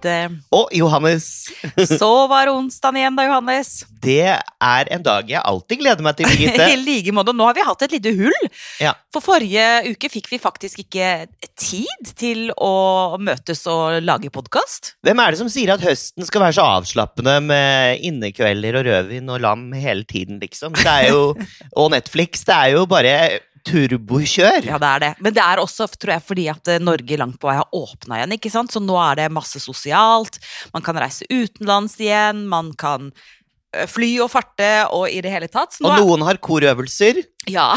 Birgitte. Og Johannes. Så var onsdagen igjen da, Johannes. Det er en dag jeg alltid gleder meg til, Birgitte. I like måte. Nå har vi hatt et lite hull. Ja. For forrige uke fikk vi faktisk ikke tid til å møtes og lage podkast. Hvem er det som sier at høsten skal være så avslappende med innekvelder og rødvin og lam hele tiden, liksom? Det er jo, og Netflix. Det er jo bare turbokjør. Ja, det er det. Men det er også tror jeg, fordi at eh, Norge langt på vei har åpna igjen. ikke sant? Så nå er det masse sosialt. Man kan reise utenlands igjen. Man kan eh, fly og farte og i det hele tatt. Og noen har korøvelser, er, ja,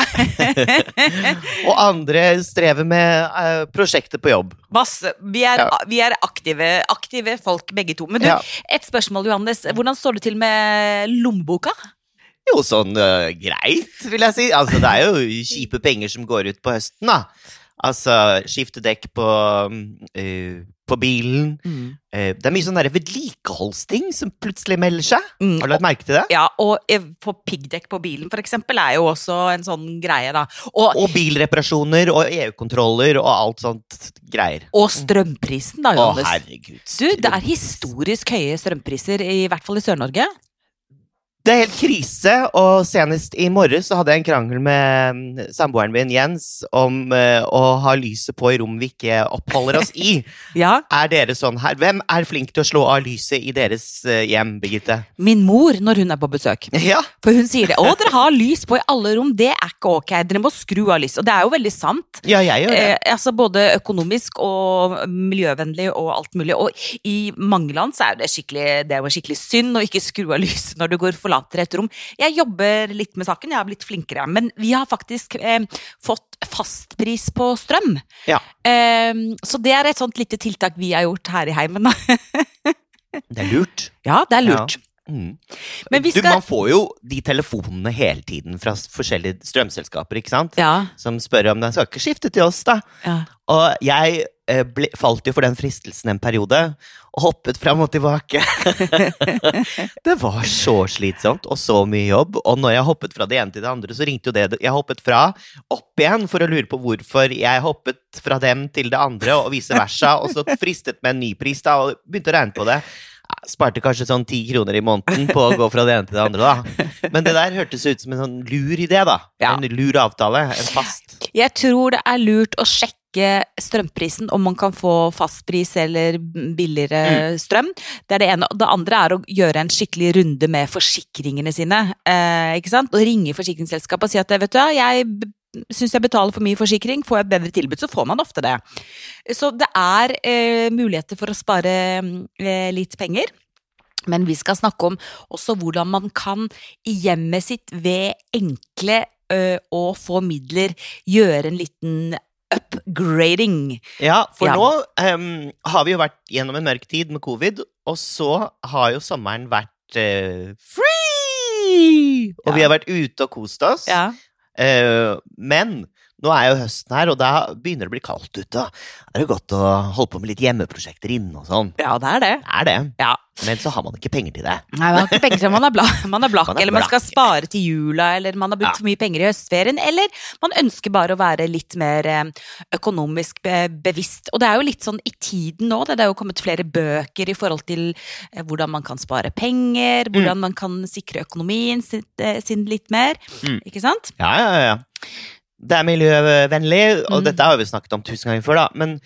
og andre strever med uh, prosjekter på jobb. masse. Vi er, Ja. vi er aktive, aktive folk begge to. Men du, Ja. et spørsmål, Johannes. Hvordan står det til med lommeboka? Jo, sånn uh, greit, vil jeg si. Altså, det er jo kjipe penger som går ut på høsten, da. Altså, skifte dekk på, uh, på bilen. Eh, det er mye sånn vedlikeholdsting som plutselig melder seg. Mm, Har du lagt merke til det? Ja, og på piggdekk på bilen, for eksempel, er jo også en sånn greie, da. Og, Og bilreparasjoner og EU-kontroller og alt sånt greier. og strømprisen, da, Johannes. Å, herregud. Du, det er historisk høye strømpriser, i hvert fall i Sør-Norge. Det er helt krise, og senest i morges hadde jeg en krangel med mm, samboeren min Jens om eh, å ha lyset på i rom vi ikke oppholder oss i. Ja. Er dere sånn her? Hvem er flink til å slå av lyset i deres eh, hjem, Birgitte? Min mor, når hun er på besøk. Ja. For hun sier det. 'Å, dere har lys på i alle rom. Det er ikke ok. Dere må skru av lyset.' Og det er jo veldig sant. ja, jeg gjør det. Eh, altså Både økonomisk og miljøvennlig og alt mulig. Og i mange land så er det skikkelig Det er jo skikkelig synd å ikke skru av lyset når du går forlater et rom. Jeg jobber litt med saken, jeg har blitt flinkere. Men vi har faktisk eh, fått fastpris på strøm. Ja. Eh, så det er et sånt lite tiltak vi har gjort her i heimen. Det er lurt. ja, det er lurt. Mm. Men vi Du, man får jo de telefonene hele tiden fra forskjellige strømselskaper, ikke sant? Ja. Som spør om den skal ikke skifte til oss, da. ja. Og jeg ble, falt jo for den fristelsen en periode, og hoppet fram og tilbake. det var så slitsomt, og så mye jobb. Og når jeg hoppet fra det ene til det andre, så ringte jo det Jeg hoppet fra opp igjen for å lure på hvorfor jeg hoppet fra dem til det andre, og vice versa, og så fristet med en ny pris, da, og begynte å regne på det. Sparte kanskje sånn ti kroner i måneden på å gå fra det ene til det andre, da. Men det der hørtes ut som en sånn lur idé, da. Ja. En lur avtale. En fast. Jeg tror det er lurt å sjekke strømprisen, om man kan få fastpris eller billigere strøm. Det er det ene. Det andre er å gjøre en skikkelig runde med forsikringene sine. Eh, ikke sant? Og ringe forsikringsselskapet og si at vet du hva, jeg syns jeg betaler for mye forsikring, får jeg et bedre tilbud, så får man ofte det. Så det er eh, muligheter for å spare eh, litt penger. Men vi skal snakke om også hvordan man kan i hjemmet sitt ved enkle ø, å få midler gjøre en liten upgrading. Ja, for Ja. nå um, har vi jo vært gjennom en mørk tid med covid, og så har jo sommeren vært uh, free! Og vi har vært ute og kost oss. Eh, men nå er jo høsten her, og da begynner det å bli kaldt ute. Da er det godt å holde på med litt hjemmeprosjekter inne og sånn. ja, det er det. Det er det. Ja. Men så har man ikke penger til det. Nei, man har ikke penger til man er, bla, man er blakk, Man er eller man skal spare til jula, eller man har brukt Ja. for mye penger i høstferien, eller man ønsker bare å være litt mer eh, økonomisk bevisst. Og det er jo litt sånn i tiden nå, det er jo kommet flere bøker i forhold til eh, hvordan man kan spare penger, Mm. hvordan man kan sikre økonomien sin, eh, sin litt mer, Mm. ikke sant? Ja, ja, ja. Det er miljøvennlig, og Mm. dette har vi snakket om tusen ganger før, da. Men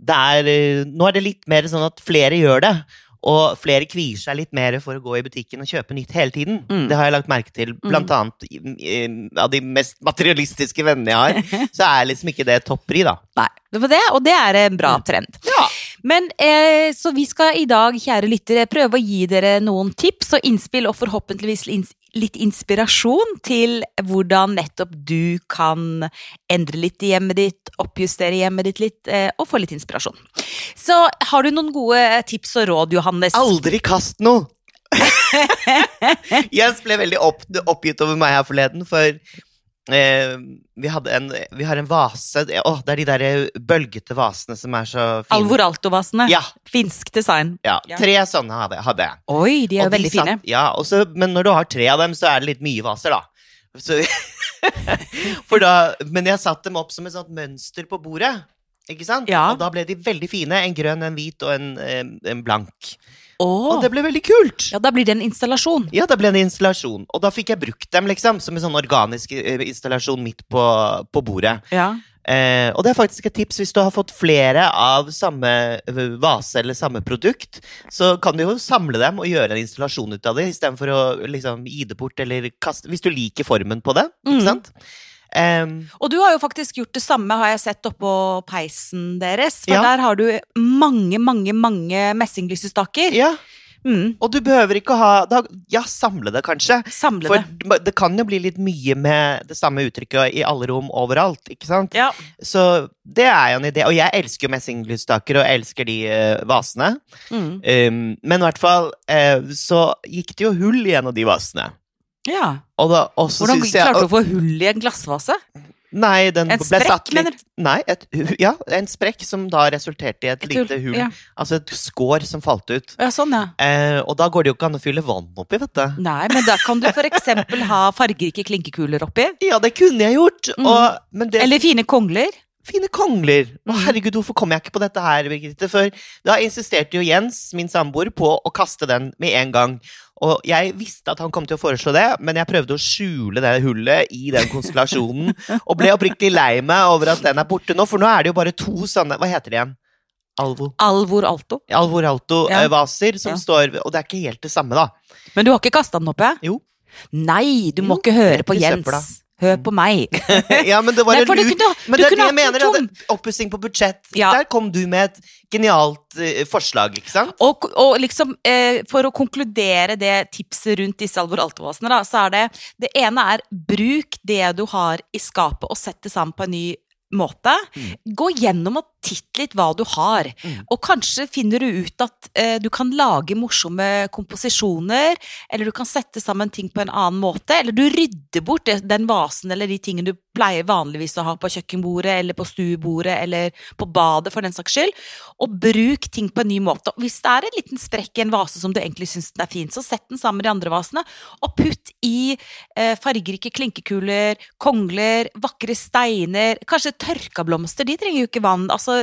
det er, eh, nå er det litt mer sånn at flere gjør det. Og flere kvier seg litt mer for å gå i butikken og kjøpe nytt hele tiden. Mm. Det har jeg lagt merke til. Blant annet i- i- av de mest materialistiske vennene jeg har, så er liksom ikke det toppri, da. Nei, det var det, og det er en bra trend. Ja. Men eh, Så vi skal i dag, kjære lyttere, prøve å gi dere noen tips og innspill, og forhåpentligvis litt inspirasjon til hvordan nettopp du kan endre litt i hjemmet ditt, oppjustere hjemmet ditt litt, eh, og få litt inspirasjon. Så har du noen gode tips og råd, Johannes? Aldri kast noe! Jens ble veldig opp, oppgitt over meg her forleden, for eh, vi, en, vi har en vase Å, det er de der bølgete vasene som er så fine. Alvoraltovasene. Ja, Finsk design. ja. Tre sånne hadde, jeg. Oi, de er jo veldig fine. Ja, også, men når du har tre av dem, så er det litt mye vaser, da. Så, da men jeg satte dem opp som et sånt mønster på bordet. Ikke sant? Ja. Og da ble de veldig fine. En grønn, en hvit og en, en blank. Oh. Og det ble veldig kult! Ja, da blir det en installasjon. Ja, det ble en installasjon. Og da fikk jeg brukt dem, liksom, som en sånn organisk eh, installasjon midt på, på bordet. Ja. Eh, og det er faktisk et tips hvis du har fått flere av samme eh, vase eller samme produkt, så kan du jo samle dem og gjøre en installasjon ut av det, istedenfor å liksom gi det bort eller kaste Hvis du liker formen på det, Mm. ikke sant? Em, Og du har jo faktisk gjort det samme, har jeg sett oppå peisen deres. For Ja. der har du mange, mange, mange messinglysestaker. ja, Mm. og du behøver ikke ha da, Ja, samle det, kanskje. Samle For det. det kan jo bli litt mye med det samme uttrykket i alle rom overalt, ikke sant? Ja. Så det er jo en idé. Og jeg elsker jo messinglysstaker, og elsker de uh, vasene. Mm. Um, men i hvert fall uh, så gikk det jo hull i en av de vasene. Ja. Da Hvordan jeg klarte du å få hull i en glassvase? Nei, den En ble sprekk, satt litt mener Nei, et, ja, en sprekk som da resulterte i et, Et lite hull. Ja. Altså et skår som falt ut. ja, sånn, ja. Eh, og da går det jo ikke an å fylle vann oppi, vet du. Nei, men da kan du eksempel ha fargerike klinkekuler oppi. Ja, det kunne jeg gjort. Mm. Og, men det Eller fine kongler. Fine kongler! Å, Mhm. herregud, hvorfor kom jeg ikke på dette her, Birgitte? For da insisterte jo Jens, min samboer, på å kaste den med en gang. Og jeg visste at han kom til å foreslå det, men jeg prøvde å skjule det hullet i den konstellasjonen, og ble oppriktig lei meg over at den er borte nå, for nå er det jo bare to sånne Hva heter det igjen? Alvo. Alvor Alto. Alvor Ja. Alto-vaser som Ja. står Og det er ikke helt det samme, da. Men du har ikke kasta den oppi? Jo. Nei, du må Jo, ikke høre på Jens. søpla. Hør på meg. ja, men det var Nei, jo du lurt. Men det er det jeg mener. at. Oppussing på budsjett. Ja. Der kom du med et genialt uh, forslag, ikke sant? Og, og liksom, uh, for å konkludere det tipset rundt disse Alvor Alto-vasene, da, så er det Det ene er bruk det du har i skapet, og sett det sammen på en ny måte. Mm. Gå gjennom og titt litt hva du har. Mm. Og kanskje finner du ut at eh, du kan lage morsomme komposisjoner, eller du kan sette sammen ting på en annen måte, eller du rydder bort det, den vasen eller de tingene du pleier vanligvis å ha på kjøkkenbordet, eller på stuebordet, eller på badet, for den saks skyld. Og bruk ting på en ny måte. Og Hvis det er en liten sprekk i en vase som du egentlig syns den er fin, så sett den sammen med de andre vasene, og putt i eh, fargerike klinkekuler, kongler, vakre steiner, kanskje tørka blomster. De trenger jo ikke vann. altså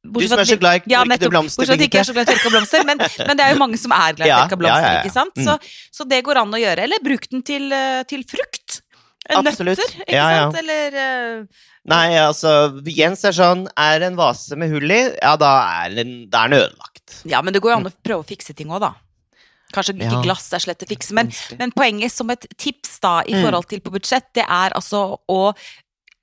Du som er så glad i ja, tørkede blomster, Bortsett fra at jeg ikke er så glad i tørka blomster, men, men det er jo mange som er glad i tørka blomster, ja, ja, ikke sant? Mm. Så, så det går an å gjøre. Eller bruk den til, eh, til frukt. Eh, Absolutt. Nøtter, ikke sant? Eller uh, Nei, altså, Jens er sånn Er en vase med hull i, ja, da er den, da er den ødelagt. Ja, men det går jo an å prøve å fikse ting òg, da. Kanskje ikke Ja. glass er slett å fikse, men, men poenget som et tips da i Mm. forhold til på budsjett, det er altså å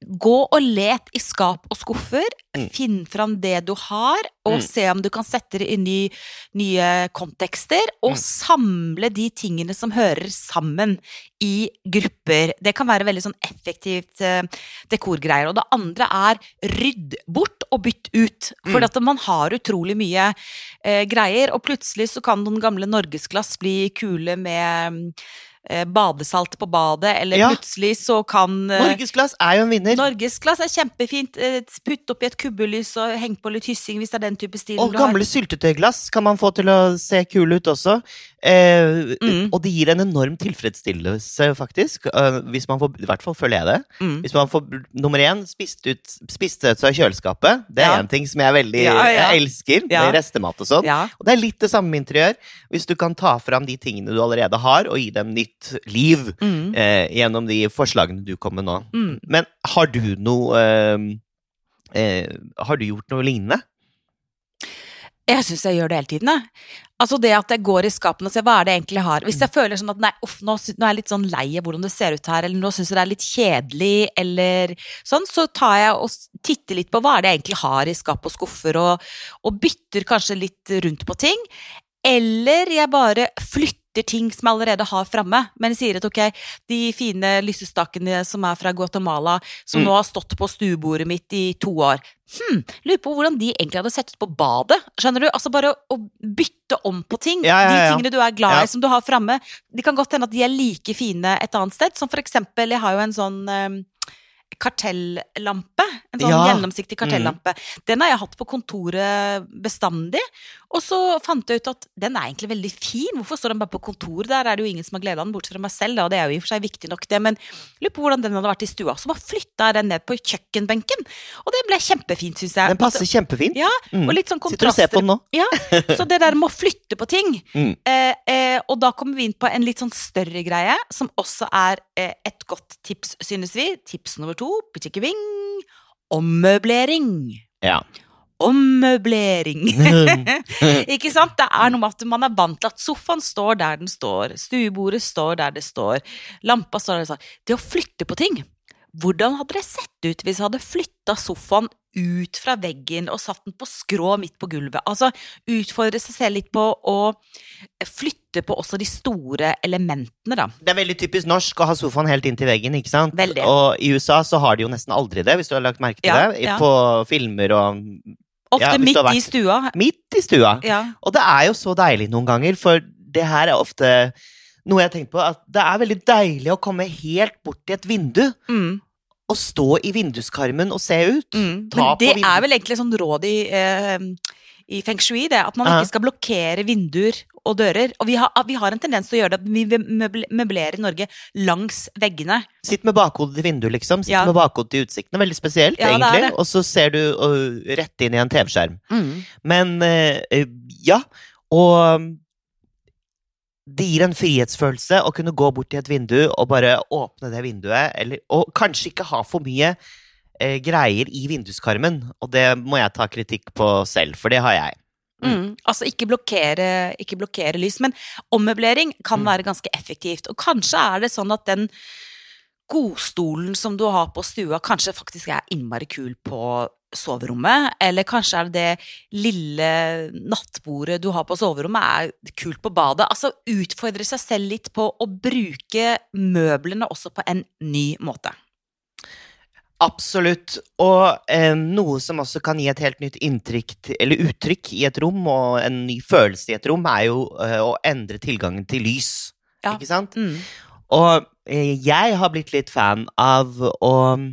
gå og let i skap og skuffer, Mm. finn fram det du har, og Mm. se om du kan sette det i i nye kontekster, og Mm. samle de tingene som hører sammen i grupper. Det kan være veldig sånn effektivt eh, dekorgreier. Og det andre er rydd bort og bytt ut. For Mm. at man har utrolig mye eh, greier, og plutselig så kan noen gamle norgesglass bli kule med badesalt på badet, eller Ja. plutselig så kan eh, Norgesglass er jo en vinner. Norgesglass er kjempefint. eh, Putt oppi et kubbelys og heng på litt hyssing hvis det er den type stil Og gamle syltetøyglass kan man få til å se kule ut også. Eh, Mm. Og det gir en enorm tilfredsstillelse, faktisk. eh, hvis man får, I hvert fall føler jeg det. Mm. Hvis man får nummer én spist ut, spist ut av kjøleskapet. Det er Ja. en ting som jeg veldig Ja, ja. Jeg elsker. Ja. Restemat og sånn. Og det er litt det samme med interiør. Hvis du kan ta fram de tingene du allerede har, og gi dem nytt liv Mm. eh, gjennom de forslagene du kom med nå. Mm. Men har du noe eh, eh, Har du gjort noe lignende? Jeg syns jeg gjør det hele tiden, jeg. Altså det at jeg går i skapene og ser hva er det jeg egentlig har. Hvis jeg føler sånn at nei, uff, nå, nå er jeg litt sånn lei av hvordan det ser ut her, eller nå syns jeg det er litt kjedelig, eller sånn, så tar jeg og titter litt på hva er det jeg egentlig har i skap og skuffer, og, og bytter kanskje litt rundt på ting. Eller jeg bare flytter ting som jeg allerede har framme, men sier at ok, de fine lysestakene som er fra Guatemala, som Mm. nå har stått på stuebordet mitt i to år, hm, lurer på hvordan de egentlig hadde sett ut på badet. Skjønner du? Altså bare å bytte om på ting. Ja, ja, De tingene du er glad i, Ja. som du har framme. Det kan godt hende at de er like fine et annet sted. Som for eksempel, jeg har jo en sånn eh, kartellampe. En sånn Ja. Mm. gjennomsiktig kartellampe. Den har jeg hatt på kontoret bestandig. Og så fant jeg ut at den er egentlig veldig fin. Hvorfor står den bare på kontoret? Der er det jo ingen som har glede av den, bortsett fra meg selv, da, det er jo i og for seg viktig nok, det. Men lurer på hvordan den hadde vært i stua. Så bare flytta jeg den ned på kjøkkenbenken, og det ble kjempefint, syns jeg. Den passer kjempefint. Ja, Mm. og litt sånn Sitter og ser på den nå. Ja, så det der med å flytte på ting. Mm. Eh, eh, og da kommer vi inn på en litt sånn større greie, som også er eh, et godt tips, synes vi. Tips nummer to, pitchikiving, ommøblering. Ja. Ommøblering. Ikke sant? Det er noe med at man er vant til at sofaen står der den står, stuebordet står der det står, lampa står der det står. Det å flytte på ting. Hvordan hadde det sett ut hvis jeg hadde flytta sofaen ut fra veggen og satt den på skrå midt på gulvet? Altså utfordre seg selv litt på å flytte på også de store elementene, da. Det er veldig typisk norsk å ha sofaen helt inntil veggen, ikke sant? Veldig. Og i USA så har de jo nesten aldri det, hvis du har lagt merke til Ja, det. ja. På filmer og Ofte Ja, midt vært... i stua. midt i stua. Ja. Og det er jo så deilig noen ganger, for det her er ofte noe jeg har tenkt på, at det er veldig deilig å komme helt bort til et vindu Mm. Og stå i vinduskarmen og se ut. Mm. Men det er vel egentlig sånn råd i, eh, i feng shui, det. At man ikke skal blokkere vinduer og dører. Og vi har, vi har en tendens til å gjøre det. Vi møblerer i Norge langs veggene. Sitt med bakhodet til vinduet, liksom. Sitt Ja. med bakhodet til utsikten. Det er Veldig spesielt, Ja, egentlig. Og så ser du uh, rett inn i en TV-skjerm. Men eh, eh, ja, og det gir en frihetsfølelse å kunne gå bort til et vindu og bare åpne det vinduet, eller, og kanskje ikke ha for mye eh, greier i vinduskarmen. Og det må jeg ta kritikk på selv, for det har jeg. Mm. Altså ikke blokkere, ikke blokkere lys. Men ommøblering kan Mm. være ganske effektivt. Og kanskje er det sånn at den godstolen som du har på stua, kanskje faktisk er innmari kul på soverommet. Eller kanskje er det det lille nattbordet du har på soverommet, er kult på badet. Altså utfordre seg selv litt på å bruke møblene også på en ny måte. Absolutt. Og eh, noe som også kan gi et helt nytt inntrykk, eller uttrykk i et rom, og en ny følelse i et rom, er jo eh, å endre tilgangen til lys. Ja. Ikke sant? Mm. Og eh, jeg har blitt litt fan av å mm,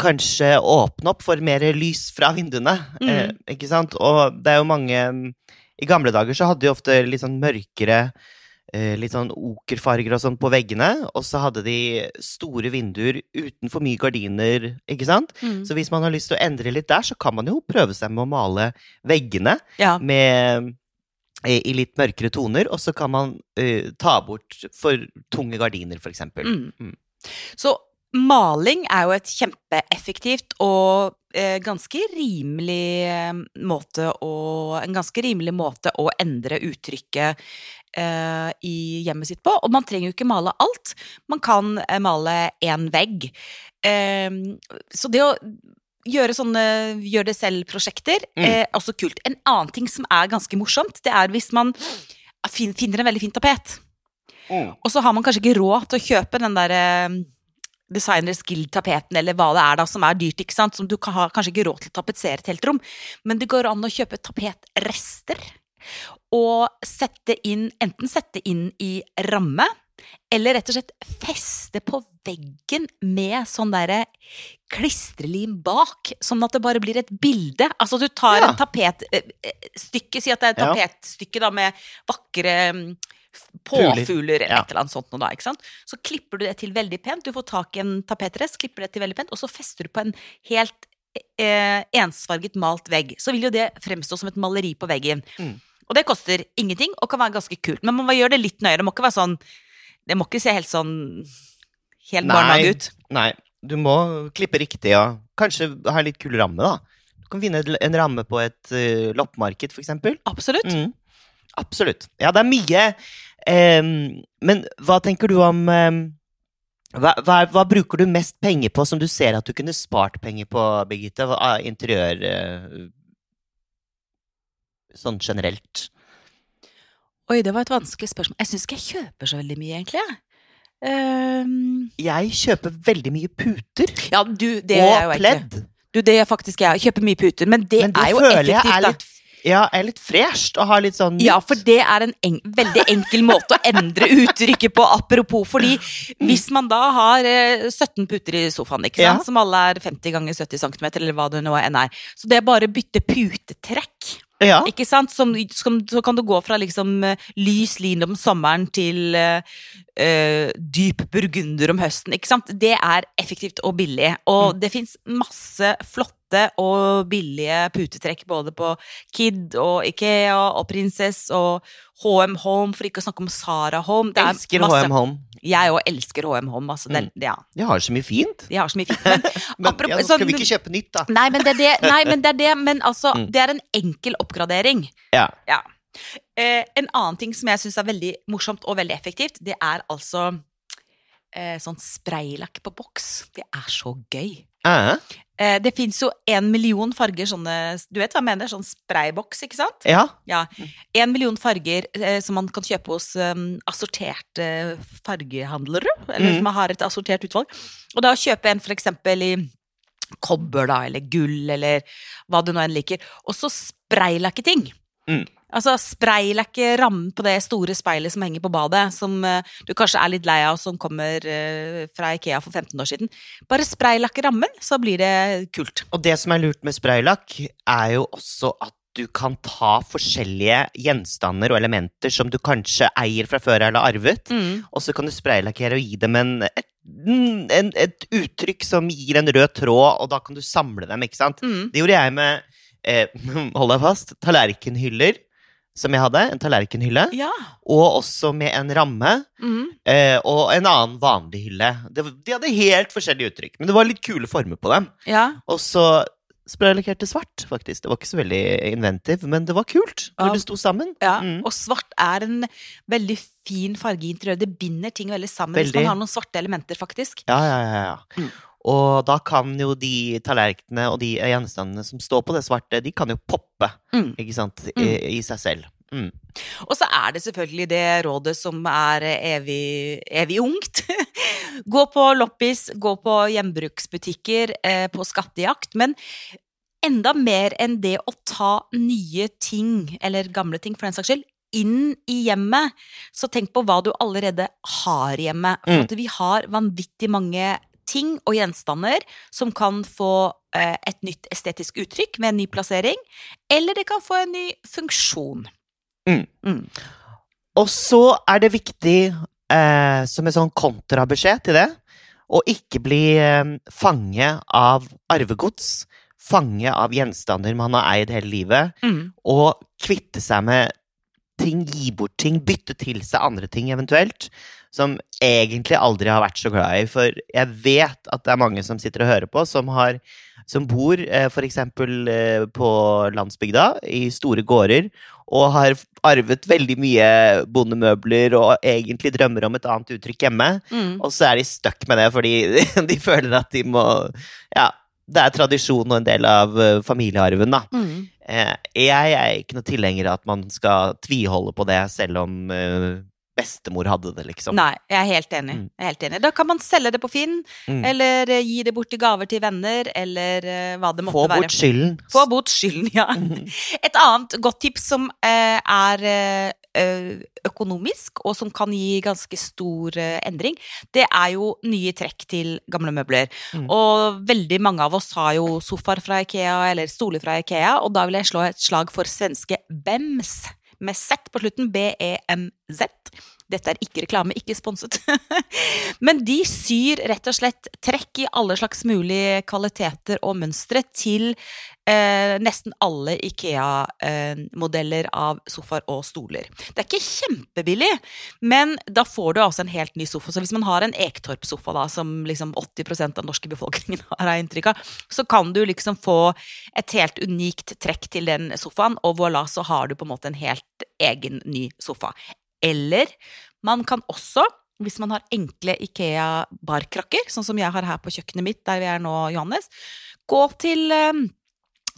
kanskje åpne opp for mer lys fra vinduene. Mm. Eh, ikke sant? Og det er jo mange mm, I gamle dager så hadde de ofte litt sånn mørkere eh, Litt sånn okerfarger og sånn på veggene, og så hadde de store vinduer uten for mye gardiner, ikke sant? Mm. Så hvis man har lyst til å endre litt der, så kan man jo prøve seg med å male veggene Ja. med eh, i litt mørkere toner, og så kan man uh, ta bort for tunge gardiner, eksempel. Mm. Mm. Så maling er jo et kjempeeffektivt og eh, ganske rimelig eh, måte å En ganske rimelig måte å endre uttrykket eh, i hjemmet sitt på. Og man trenger jo ikke male alt. Man kan male én vegg. Så det å gjøre sånne gjør det selv-prosjekter Mm. er også kult. En annen ting som er ganske morsomt, det er hvis man fin- finner en veldig fin tapet. Og så har man kanskje ikke råd til å kjøpe den der eh, Designers Guild-tapeten eller hva det er da, som er dyrt, ikke sant, som du kan ha kanskje ikke råd til å tapetsere et helt rom, men det går an å kjøpe tapetrester, og sette inn, enten sette inn i ramme, eller rett og slett feste på veggen med sånn derre klistrelim bak, sånn at det bare blir et bilde. Altså du tar Ja. en tapetstykke, si at det er et tapetstykke da med vakre mm, påfugler eller Ja. et eller annet sånt noe da, ikke sant? Så klipper du det til veldig pent, du får tak i en tapetrest, klipper det til veldig pent, og så fester du på en helt eh, ensfarget malt vegg. Så vil jo det fremstå som et maleri på veggen. Mm. Og det koster ingenting, og kan være ganske kult. Men man må gjøre det litt nøyere, det må ikke være sånn Det må ikke se helt sånn Helt barnehage ut. Nei, du må klippe riktig, og kanskje ha en litt kul ramme, da. Du kan finne en ramme på et uh, loppemarked, eksempel. Absolutt. Mm. Absolutt. Ja, det er mye. Um, men hva tenker du om um, hva, hva, hva bruker du mest penger på som du ser at du kunne spart penger på, Birgitte? Hva- Interiør eh, Sånn generelt. Oi, det var et vanskelig spørsmål. Jeg syns ikke jeg kjøper så veldig mye, egentlig. Ehm, Jeg kjøper veldig mye puter ja, du, det og pledd. Du, det gjør faktisk jeg. Kjøper mye puter, men det, Men det er jo føler jeg effektivt, er litt Ja, er litt fresht å ha litt sånn Ja, for det er en en veldig enkel måte å endre uttrykket på, apropos. Fordi hvis man da har eh, 17 puter i sofaen, ikke sant, Ja. som alle er 50 ganger 70 cm, eller hva det nå enn er, så det er bare å bytte putetrekk. Ja. Ikke sant? Som, som, så kan du gå fra liksom eh, lys lin om sommeren til eh, dyp burgunder om høsten. Ikke sant? Det er effektivt og billig. Og det fins masse flotte og billige putetrekk både på Kid og Ikea og Princess og HM Home, for ikke å snakke om Sara Home. Det er Elsker HM Home. Jeg òg elsker HM Home. Altså, det, ja, De har så mye fint. de har så mye fint. Men, Men apropos- ja, skal vi ikke kjøpe nytt, da. Nei, men det er det. Nei, men det er det. Men altså, Mm. det er en enkel oppgradering. Ja. Ja. Eh, en annen ting som jeg syns er veldig morsomt og veldig effektivt, det er altså eh, sånn spraylakk på boks. Det er så gøy. Eh, det fins jo en million farger sånne Du vet hva jeg mener? Sånn sprayboks, ikke sant? ja. Ja. En million farger eh, som man kan kjøpe hos um, assorterte fargehandlere. Eller Mm. som har et assortert utvalg. Og da å kjøpe en for eksempel i kobber, da, eller gull, eller hva du nå enn liker, og så spraylakke ting. Mm. Altså spraylakke rammen på det store speilet som henger på badet, som uh, du kanskje er litt lei av, som kommer uh, fra Ikea for 15 år siden. Bare spraylakke rammen, så blir det kult. Og det som er lurt med spraylakk, er jo også at du kan ta forskjellige gjenstander og elementer som du kanskje eier fra før eller har arvet, Mm. og så kan du spraylakkere og gi dem en, et, en, et uttrykk som gir en rød tråd, og da kan du samle dem, ikke sant? Mm. Det gjorde jeg med, eh, hold deg fast, tallerkenhyller, som jeg hadde, en tallerkenhylle, Ja. og også med en ramme, Mm. eh, og en annen vanlig hylle. Det, de hadde helt forskjellige uttrykk, men det var litt kule former på dem. ja. Og så spraylakkerte svart, faktisk. Det var ikke så veldig inventiv, men det var kult når Ja. det sto sammen. Ja, Mm. og svart er en veldig fin farge i interiøret. Det binder ting veldig sammen hvis man har noen svarte elementer, faktisk. Ja, ja, ja. ja. Mm. Og da kan jo de tallerkenene og de gjenstandene som står på det svarte, de kan jo poppe, Mm. ikke sant, I, i seg selv. Mm. Og så er det selvfølgelig det rådet som er evig, evig ungt. gå på loppis, gå på gjenbruksbutikker, eh, på skattejakt. Men enda mer enn det å ta nye ting, eller gamle ting for den saks skyld, inn i hjemmet, så tenk på hva du allerede har hjemme. For Mm. vi har vanvittig mange ting og gjenstander som kan få eh, et nytt estetisk uttrykk med en ny plassering, eller det kan få en ny funksjon. Mm. Mm. Og så er det viktig, eh, som en sånn kontrabeskjed til det, å ikke bli eh, fange av arvegods, fange av gjenstander man har eid hele livet, Mm. og kvitte seg med ting, gi bort ting, bytte til seg andre ting eventuelt, som egentlig aldri har vært så glad i. For jeg vet at det er mange som sitter og hører på, som, har, som bor eh, eksempel eh, på landsbygda, i store gårder, og har arvet veldig mye bondemøbler og egentlig drømmer om et annet uttrykk hjemme. Mm. Og så er de stuck med det fordi de føler at de må Ja, det er tradisjon og en del av eh, familiearven, da. Mm. Eh, jeg er ikke noe tilhenger av at man skal tviholde på det, selv om bestemor hadde det, liksom. Nei, jeg er helt enig. Mm. Jeg er helt enig. Da kan man selge det på Finn, Mm. eller eh, gi det bort i gaver til venner, eller eh, hva det måtte Få være. bort skylden. Få bort skylden, ja. Mm. Et annet godt tips som eh, er økonomisk, og som kan gi ganske stor endring, det er jo nye trekk til gamle møbler. Mm. Og veldig mange av oss har jo sofaer fra Ikea, eller stoler fra Ikea, og da vil jeg slå et slag for svenske BEMS, med Z på slutten, B-E-M-Z. Dette er ikke reklame, ikke sponset. Men de syr rett og slett trekk i alle slags mulige kvaliteter og mønstre til eh, nesten alle Ikea-modeller av sofaer og stoler. Det er ikke kjempebillig, men da får du altså en helt ny sofa. Så hvis man har en Ektorp-sofa, da, som liksom 80 av den norske befolkningen har inntrykk av, så kan du liksom få et helt unikt trekk til den sofaen, og voilà, så har du på en måte en helt egen ny sofa. Eller man kan også, hvis man har enkle Ikea-barkrakker, sånn som jeg har her på kjøkkenet mitt, der vi er nå, Johannes, gå til eh,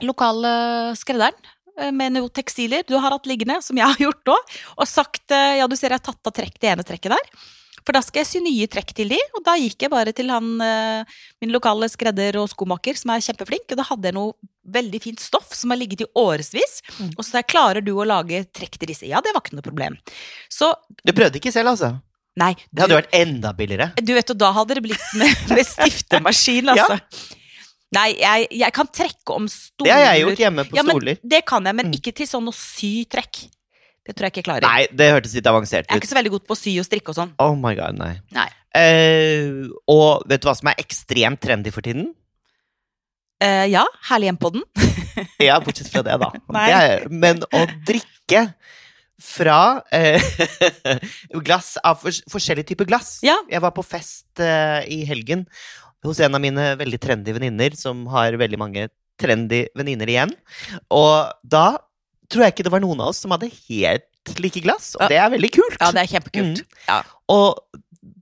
lokale skredderen eh, med noen tekstiler du har hatt liggende, som jeg har gjort nå, og sagt eh, ja, du ser jeg har tatt av trekk det ene trekket der. For da skal jeg sy nye trekk til de, og da gikk jeg bare til han, eh, min lokale skredder og skomaker, som er kjempeflink, og da hadde jeg noe veldig fint stoff som har ligget i årevis. Mm. Og så jeg, klarer du å lage trekk til disse? Ja, det var ikke noe problem. Så Du prøvde ikke selv, altså? nei, Det hadde vært enda billigere. du vet, og da hadde det blitt med, med stiftemaskin, altså. Nei, jeg, jeg kan trekke om stoler. Det har jeg gjort hjemme på Ja, men stoler. det kan jeg, men Mm. ikke til sånn å sy trekk. Det tror jeg ikke jeg klarer. Nei, det hørtes litt avansert ut. Jeg er ikke så veldig god på å sy og strikke og sånn. Oh my god, nei. Nei. Eh, og vet du hva som er ekstremt trendy for tiden? Eh, ja, herlig hjem på den. Ja, bortsett fra det, da. Det er, men å drikke fra eh, glass av for, forskjellige typer glass. Ja. Jeg var på fest eh, i helgen hos en av mine veldig trendy venninner, som har veldig mange trendy venninner igjen. Og da tror jeg ikke det var noen av oss som hadde helt like glass, og det er veldig kult. Ja, det er kjempekult. Ja. Og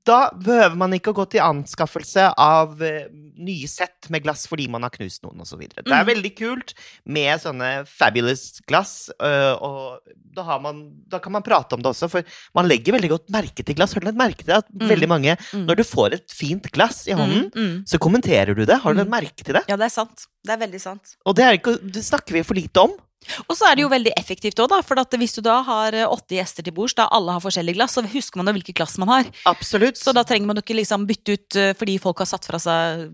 da behøver man ikke å gå til anskaffelse av eh, nye sett med glass fordi man har knust noen osv. Det er Mm. veldig kult med sånne fabulous glass, øh, og da, har man, da kan man prate om det også, for man legger veldig godt merke til glass. Har du lagt merke til at Mm. veldig mange, Mm. når du får et fint glass i hånden, Mm, mm. så kommenterer du det? Har du lagt Mm. merke til det? Ja, det er sant. Det er veldig sant. Og det, er ikke, det snakker vi for lite om. Og så er det jo veldig effektivt òg. For hvis du da har eh, åtte gjester til bords, da alle har forskjellige glass, så husker man jo hvilke glass man har. Absolutt. Så da trenger man jo ikke liksom bytte ut eh, fordi folk har satt fra seg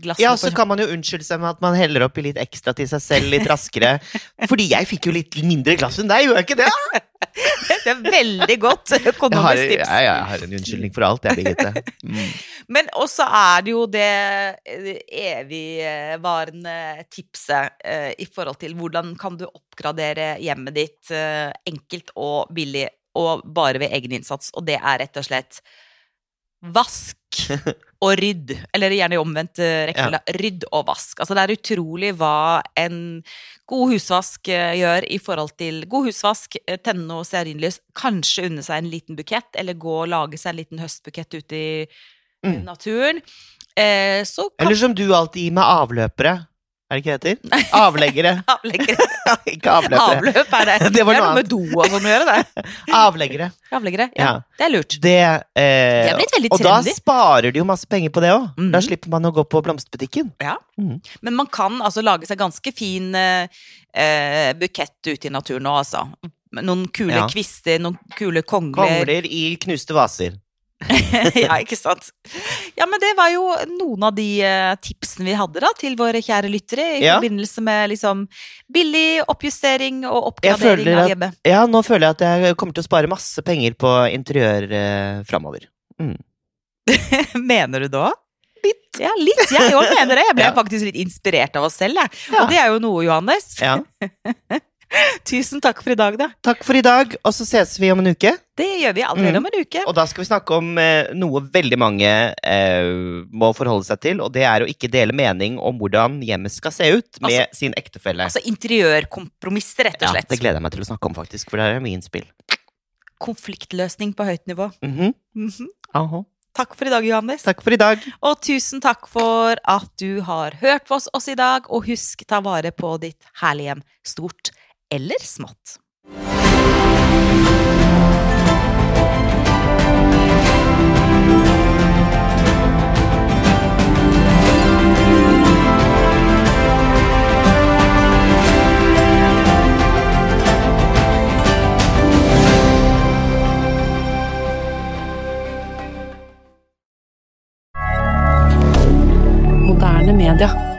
glassene. Ja, så kan man jo unnskylde seg med at man heller oppi litt ekstra til seg selv litt raskere. Fordi jeg fikk jo litt mindre glass enn deg, gjorde jeg ikke det? Er veldig godt Jeg har, økonomisk jeg, tips. jeg har en unnskyldning for alt, jeg, Birgitte. Mm. Men også er det jo det evigvarende tipset eh, i forhold til hvordan kan du oppgradere hjemmet ditt eh, enkelt og billig og bare ved egen innsats, og det er rett og slett vask og rydd. Eller gjerne i omvendt rekkefølge. Ja. Rydd og vask. Altså det er utrolig hva en god husvask eh, gjør i forhold til god husvask, eh, tenne noe stearinlys, kanskje unne seg en liten bukett, eller gå og lage seg en liten høstbukett ute i Mm. naturen. Eh, så kan Eller som du alltid gir med avløpere. Er det ikke det heter? Avleggere. Avleggere. ikke avløpere. Avløp er det. Det var er noe noe med do og sånn å gjøre, det. Avleggere. Avleggere. Ja, Ja. det er lurt. Det, eh, Det har blitt veldig og da sparer de jo masse penger på det òg. Mm. Da slipper man å gå på blomsterbutikken. Ja, Men man kan altså lage seg ganske fin eh, eh, bukett ute i naturen nå, altså. Noen kule Ja. kvister, noen kule kongler. Kongler i knuste vaser. ja, ikke sant. Ja, men det var jo noen av de eh, tipsene vi hadde da til våre kjære lyttere i Ja. forbindelse med liksom billig oppjustering og oppgradering av hjemmet. Ja, nå føler jeg at jeg kommer til å spare masse penger på interiør eh, framover. Mener du òg? Litt. Ja, litt. Jeg òg mener det. Jeg ble Ja. faktisk litt inspirert av oss selv, jeg. Og det er jo noe, Johannes. Ja. Tusen takk for i dag, da. Takk for i dag, og så ses vi om en uke. Det gjør vi allerede Mm. om en uke. Og da skal vi snakke om eh, noe veldig mange eh, må forholde seg til, og det er å ikke dele mening om hvordan hjemmet skal se ut med sin ektefelle. Altså interiørkompromisser, rett og slett. ja, det gleder jeg meg til å snakke om, faktisk, for der er mye innspill. Konfliktløsning på høyt nivå. Mhm. Mhm. Aha. Takk for i dag, Johannes. Takk for i dag. Og tusen takk for at du har hørt på oss, oss i dag. Og husk, ta vare på ditt herlige hjem, stort eller smått. Moderne media.